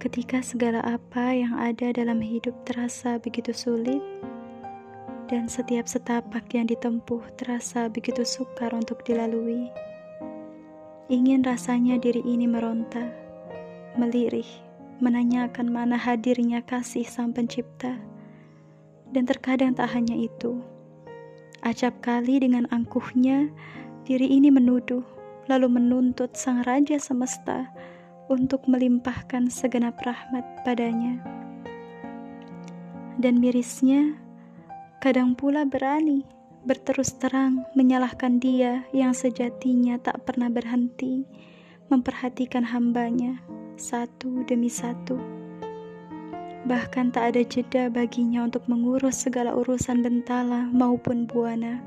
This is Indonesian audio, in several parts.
Ketika segala apa yang ada dalam hidup terasa begitu sulit, dan setiap setapak yang ditempuh terasa begitu sukar untuk dilalui, ingin rasanya diri ini meronta, melirih, menanyakan mana hadirnya kasih Sang Pencipta, dan terkadang tak hanya itu. Acap kali dengan angkuhnya, diri ini menuduh, lalu menuntut Sang Raja Semesta untuk melimpahkan segenap rahmat padanya. Dan mirisnya, kadang pula berani berterus terang menyalahkan dia yang sejatinya tak pernah berhenti memperhatikan hambanya satu demi satu. Bahkan tak ada jeda baginya untuk mengurus segala urusan bentala maupun buana.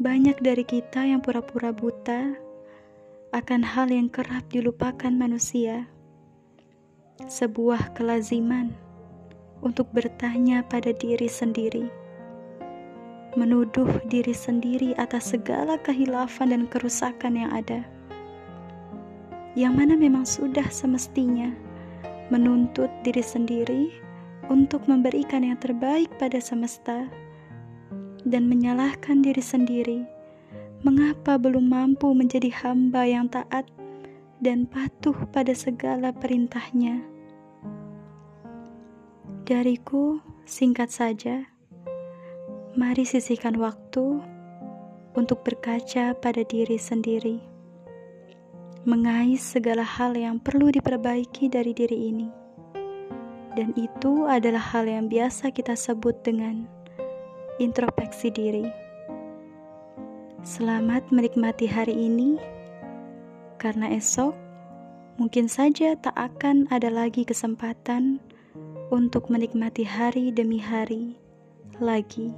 Banyak dari kita yang pura-pura buta akan hal yang kerap dilupakan manusia. Sebuah kelaziman untuk bertanya pada diri sendiri, menuduh diri sendiri atas segala kehilafan dan kerusakan yang ada, yang mana memang sudah semestinya menuntut diri sendiri untuk memberikan yang terbaik pada semesta dan menyalahkan diri sendiri mengapa belum mampu menjadi hamba yang taat dan patuh pada segala perintahnya. Dariku, singkat saja, mari sisihkan waktu untuk berkaca pada diri sendiri, mengais segala hal yang perlu diperbaiki dari diri ini. Dan itu adalah hal yang biasa kita sebut dengan introspeksi diri. Selamat menikmati hari ini, karena esok mungkin saja tak akan ada lagi kesempatan untuk menikmati hari demi hari lagi.